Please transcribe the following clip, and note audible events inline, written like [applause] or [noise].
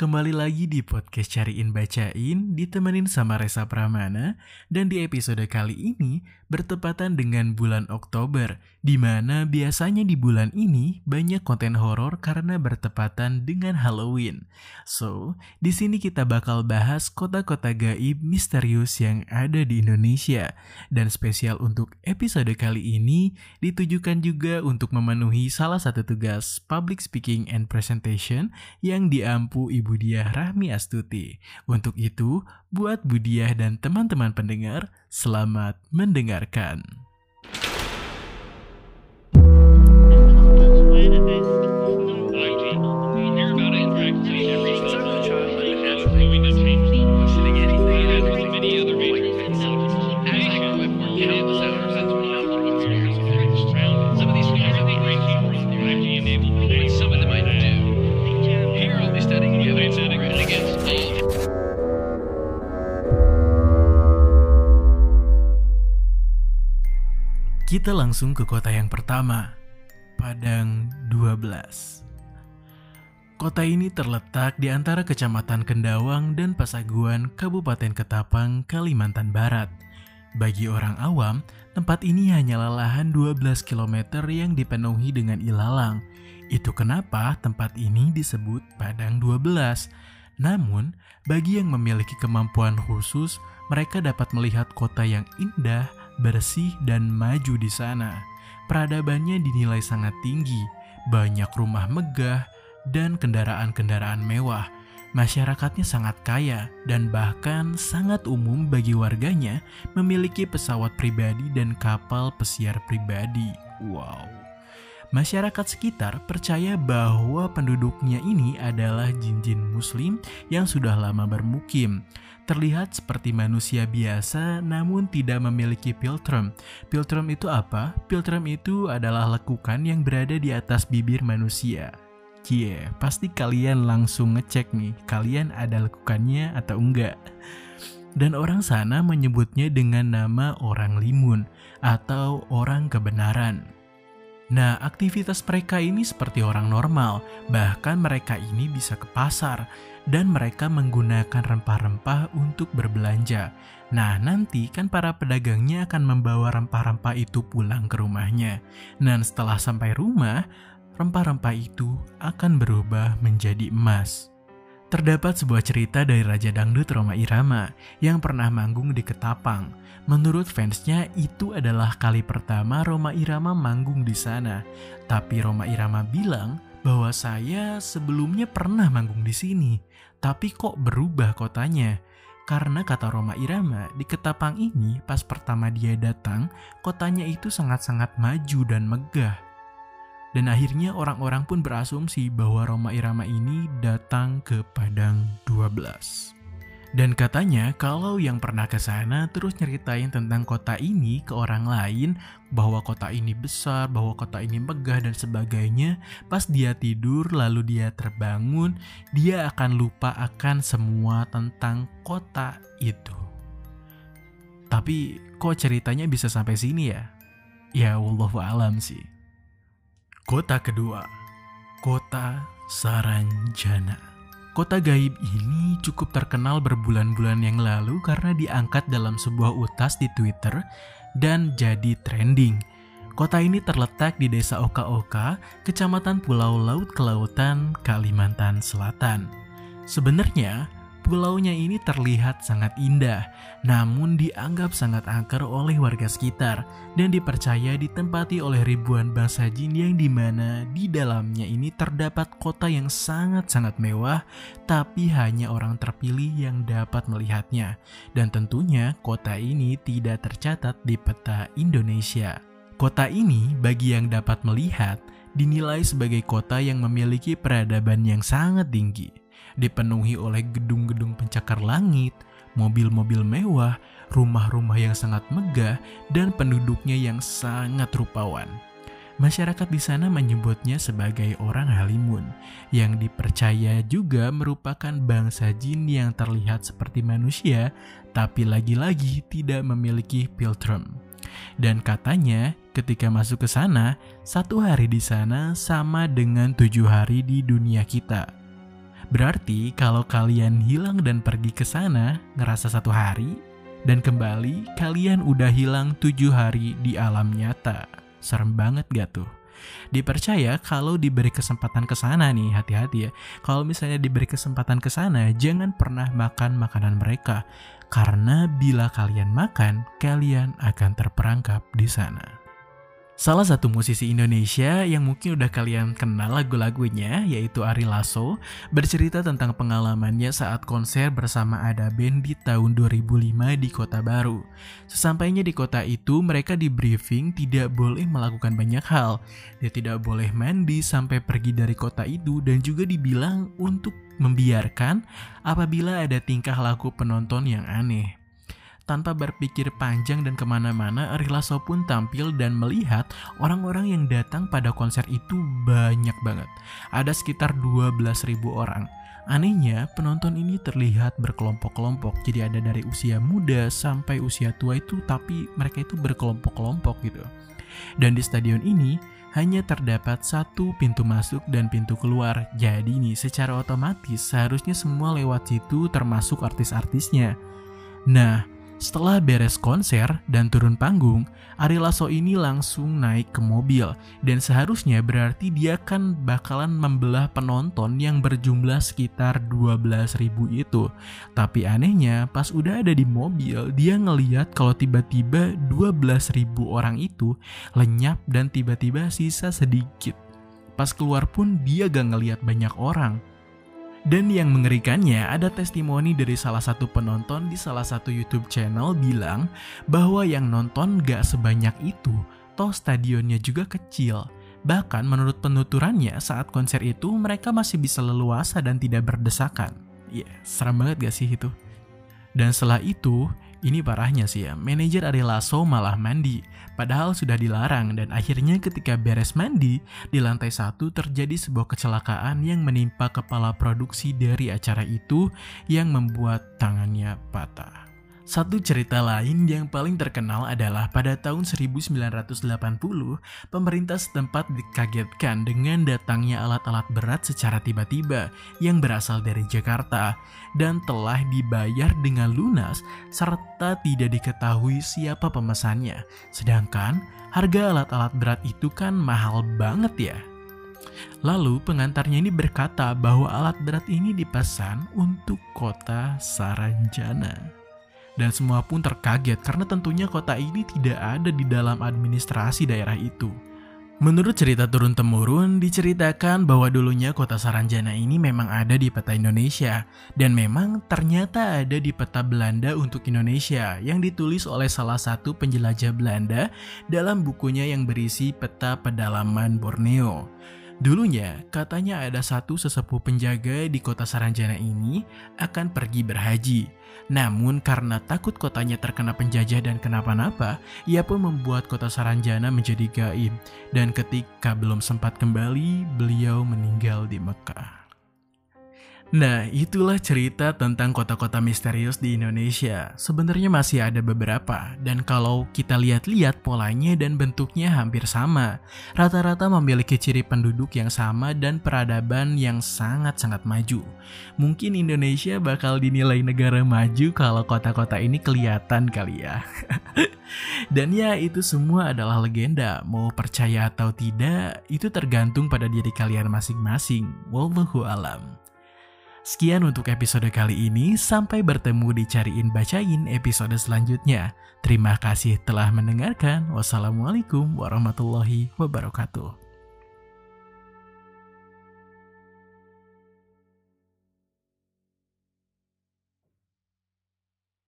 Kembali lagi di podcast Cariin Bacain, ditemenin sama Resa Pramana, dan di episode kali ini bertepatan dengan bulan Oktober, di mana biasanya di bulan ini banyak konten horor karena bertepatan dengan Halloween. So, di sini kita bakal bahas kota-kota gaib misterius yang ada di Indonesia, dan spesial untuk episode kali ini ditujukan juga untuk memenuhi salah satu tugas public speaking and presentation yang diampu Ibu Diah Rahmi Astuti. Untuk itu, buat Budiah dan teman-teman pendengar, selamat mendengarkan. Kita langsung ke kota yang pertama, Padang 12. Kota ini terletak di antara Kecamatan Kendawang dan Pasaguan, Kabupaten Ketapang, Kalimantan Barat. Bagi orang awam, tempat ini hanyalah lahan 12 km yang dipenuhi dengan ilalang. Itu kenapa tempat ini disebut Padang 12. Namun, bagi yang memiliki kemampuan khusus, mereka dapat melihat kota yang indah, bersih, dan maju di sana. Peradabannya dinilai sangat tinggi, banyak rumah megah, dan kendaraan-kendaraan mewah. Masyarakatnya sangat kaya dan bahkan sangat umum bagi warganya memiliki pesawat pribadi dan kapal pesiar pribadi. Wow. Masyarakat sekitar percaya bahwa penduduknya ini adalah jin-jin muslim yang sudah lama bermukim terlihat seperti manusia biasa namun tidak memiliki piltrum. Piltrum itu apa? Piltrum itu adalah lekukan yang berada di atas bibir manusia. Cie, yeah, pasti kalian langsung ngecek nih, kalian ada lekukannya atau enggak. Dan orang sana menyebutnya dengan nama orang limun atau orang kebenaran. Nah, aktivitas mereka ini seperti orang normal, bahkan mereka ini bisa ke pasar, dan mereka menggunakan rempah-rempah untuk berbelanja. Nah, nanti kan para pedagangnya akan membawa rempah-rempah itu pulang ke rumahnya. Dan setelah sampai rumah, rempah-rempah itu akan berubah menjadi emas. Terdapat sebuah cerita dari Raja Dangdut Roma Irama yang pernah manggung di Ketapang. Menurut fansnya itu adalah kali pertama Roma Irama manggung di sana. Tapi Roma Irama bilang bahwa saya sebelumnya pernah manggung di sini, tapi kok berubah kotanya. Karena kata Roma Irama, di Ketapang ini pas pertama dia datang, kotanya itu sangat-sangat maju dan megah. Dan akhirnya orang-orang pun berasumsi bahwa Roma Irama ini datang ke Padang 12. Dan katanya kalau yang pernah ke sana terus nyeritain tentang kota ini ke orang lain bahwa kota ini besar, bahwa kota ini megah dan sebagainya, pas dia tidur lalu dia terbangun, dia akan lupa akan semua tentang kota itu. Tapi kok ceritanya bisa sampai sini ya? Ya Allah alam sih. Kota kedua, Kota Saranjana. Kota gaib ini cukup terkenal berbulan-bulan yang lalu karena diangkat dalam sebuah utas di Twitter dan jadi trending. Kota ini terletak di Desa Oka-Oka, Kecamatan Pulau Laut Kelautan, Kalimantan Selatan. Sebenarnya, Pulaunya ini terlihat sangat indah, namun dianggap sangat angker oleh warga sekitar dan dipercaya ditempati oleh ribuan bangsa jin yang di mana di dalamnya ini terdapat kota yang sangat-sangat mewah, tapi hanya orang terpilih yang dapat melihatnya. Dan tentunya kota ini tidak tercatat di peta Indonesia. Kota ini bagi yang dapat melihat dinilai sebagai kota yang memiliki peradaban yang sangat tinggi dipenuhi oleh gedung-gedung pencakar langit, mobil-mobil mewah, rumah-rumah yang sangat megah, dan penduduknya yang sangat rupawan. Masyarakat di sana menyebutnya sebagai orang Halimun, yang dipercaya juga merupakan bangsa jin yang terlihat seperti manusia, tapi lagi-lagi tidak memiliki piltrum. Dan katanya ketika masuk ke sana, satu hari di sana sama dengan tujuh hari di dunia kita. Berarti kalau kalian hilang dan pergi ke sana, ngerasa satu hari, dan kembali kalian udah hilang tujuh hari di alam nyata. Serem banget gak tuh? Dipercaya kalau diberi kesempatan ke sana nih, hati-hati ya. Kalau misalnya diberi kesempatan ke sana, jangan pernah makan makanan mereka. Karena bila kalian makan, kalian akan terperangkap di sana. Salah satu musisi Indonesia yang mungkin udah kalian kenal lagu-lagunya yaitu Ari Lasso bercerita tentang pengalamannya saat konser bersama ada band di tahun 2005 di Kota Baru. Sesampainya di kota itu mereka di briefing tidak boleh melakukan banyak hal. Dia tidak boleh mandi sampai pergi dari kota itu dan juga dibilang untuk membiarkan apabila ada tingkah laku penonton yang aneh. Tanpa berpikir panjang dan ke mana-mana, Ari Lasso pun tampil dan melihat orang-orang yang datang pada konser itu banyak banget. Ada sekitar 12.000 orang. Anehnya, penonton ini terlihat berkelompok-kelompok. Jadi ada dari usia muda sampai usia tua itu, tapi mereka itu berkelompok-kelompok gitu. Dan di stadion ini, hanya terdapat satu pintu masuk dan pintu keluar. Jadi nih, secara otomatis seharusnya semua lewat situ termasuk artis-artisnya. Nah, setelah beres konser dan turun panggung, Ari Lasso ini langsung naik ke mobil dan seharusnya berarti dia kan bakalan membelah penonton yang berjumlah sekitar 12.000 itu. Tapi anehnya pas udah ada di mobil, dia ngeliat kalau tiba-tiba 12.000 orang itu lenyap dan tiba-tiba sisa sedikit. Pas keluar pun dia gak ngeliat banyak orang. Dan yang mengerikannya ada testimoni dari salah satu penonton di salah satu YouTube channel bilang bahwa yang nonton gak sebanyak itu, toh stadionnya juga kecil. Bahkan menurut penuturannya saat konser itu mereka masih bisa leluasa dan tidak berdesakan. Ya, yeah, serem banget gak sih itu? Dan setelah itu, ini parahnya sih ya, manajer Ari Lasso malah mandi, padahal sudah dilarang dan akhirnya ketika beres mandi, di lantai satu terjadi sebuah kecelakaan yang menimpa kepala produksi dari acara itu yang membuat tangannya patah. Satu cerita lain yang paling terkenal adalah pada tahun 1980, pemerintah setempat dikagetkan dengan datangnya alat-alat berat secara tiba-tiba yang berasal dari Jakarta dan telah dibayar dengan lunas serta tidak diketahui siapa pemesannya. Sedangkan harga alat-alat berat itu kan mahal banget ya. Lalu pengantarnya ini berkata bahwa alat berat ini dipesan untuk kota Saranjana dan semua pun terkaget karena tentunya kota ini tidak ada di dalam administrasi daerah itu. Menurut cerita turun-temurun, diceritakan bahwa dulunya kota Saranjana ini memang ada di peta Indonesia, dan memang ternyata ada di peta Belanda untuk Indonesia yang ditulis oleh salah satu penjelajah Belanda dalam bukunya yang berisi peta pedalaman Borneo. Dulunya, katanya ada satu sesepuh penjaga di kota Saranjana ini akan pergi berhaji. Namun karena takut kotanya terkena penjajah dan kenapa-napa, ia pun membuat kota Saranjana menjadi gaib. Dan ketika belum sempat kembali, beliau meninggal di Mekah. Nah, itulah cerita tentang kota-kota misterius di Indonesia. Sebenarnya masih ada beberapa, dan kalau kita lihat-lihat polanya dan bentuknya hampir sama. Rata-rata memiliki ciri penduduk yang sama dan peradaban yang sangat-sangat maju. Mungkin Indonesia bakal dinilai negara maju kalau kota-kota ini kelihatan kali ya. [laughs] dan ya, itu semua adalah legenda. Mau percaya atau tidak, itu tergantung pada diri kalian masing-masing. Wallahu alam. Sekian untuk episode kali ini, sampai bertemu di Cariin Bacain episode selanjutnya. Terima kasih telah mendengarkan. Wassalamualaikum warahmatullahi wabarakatuh.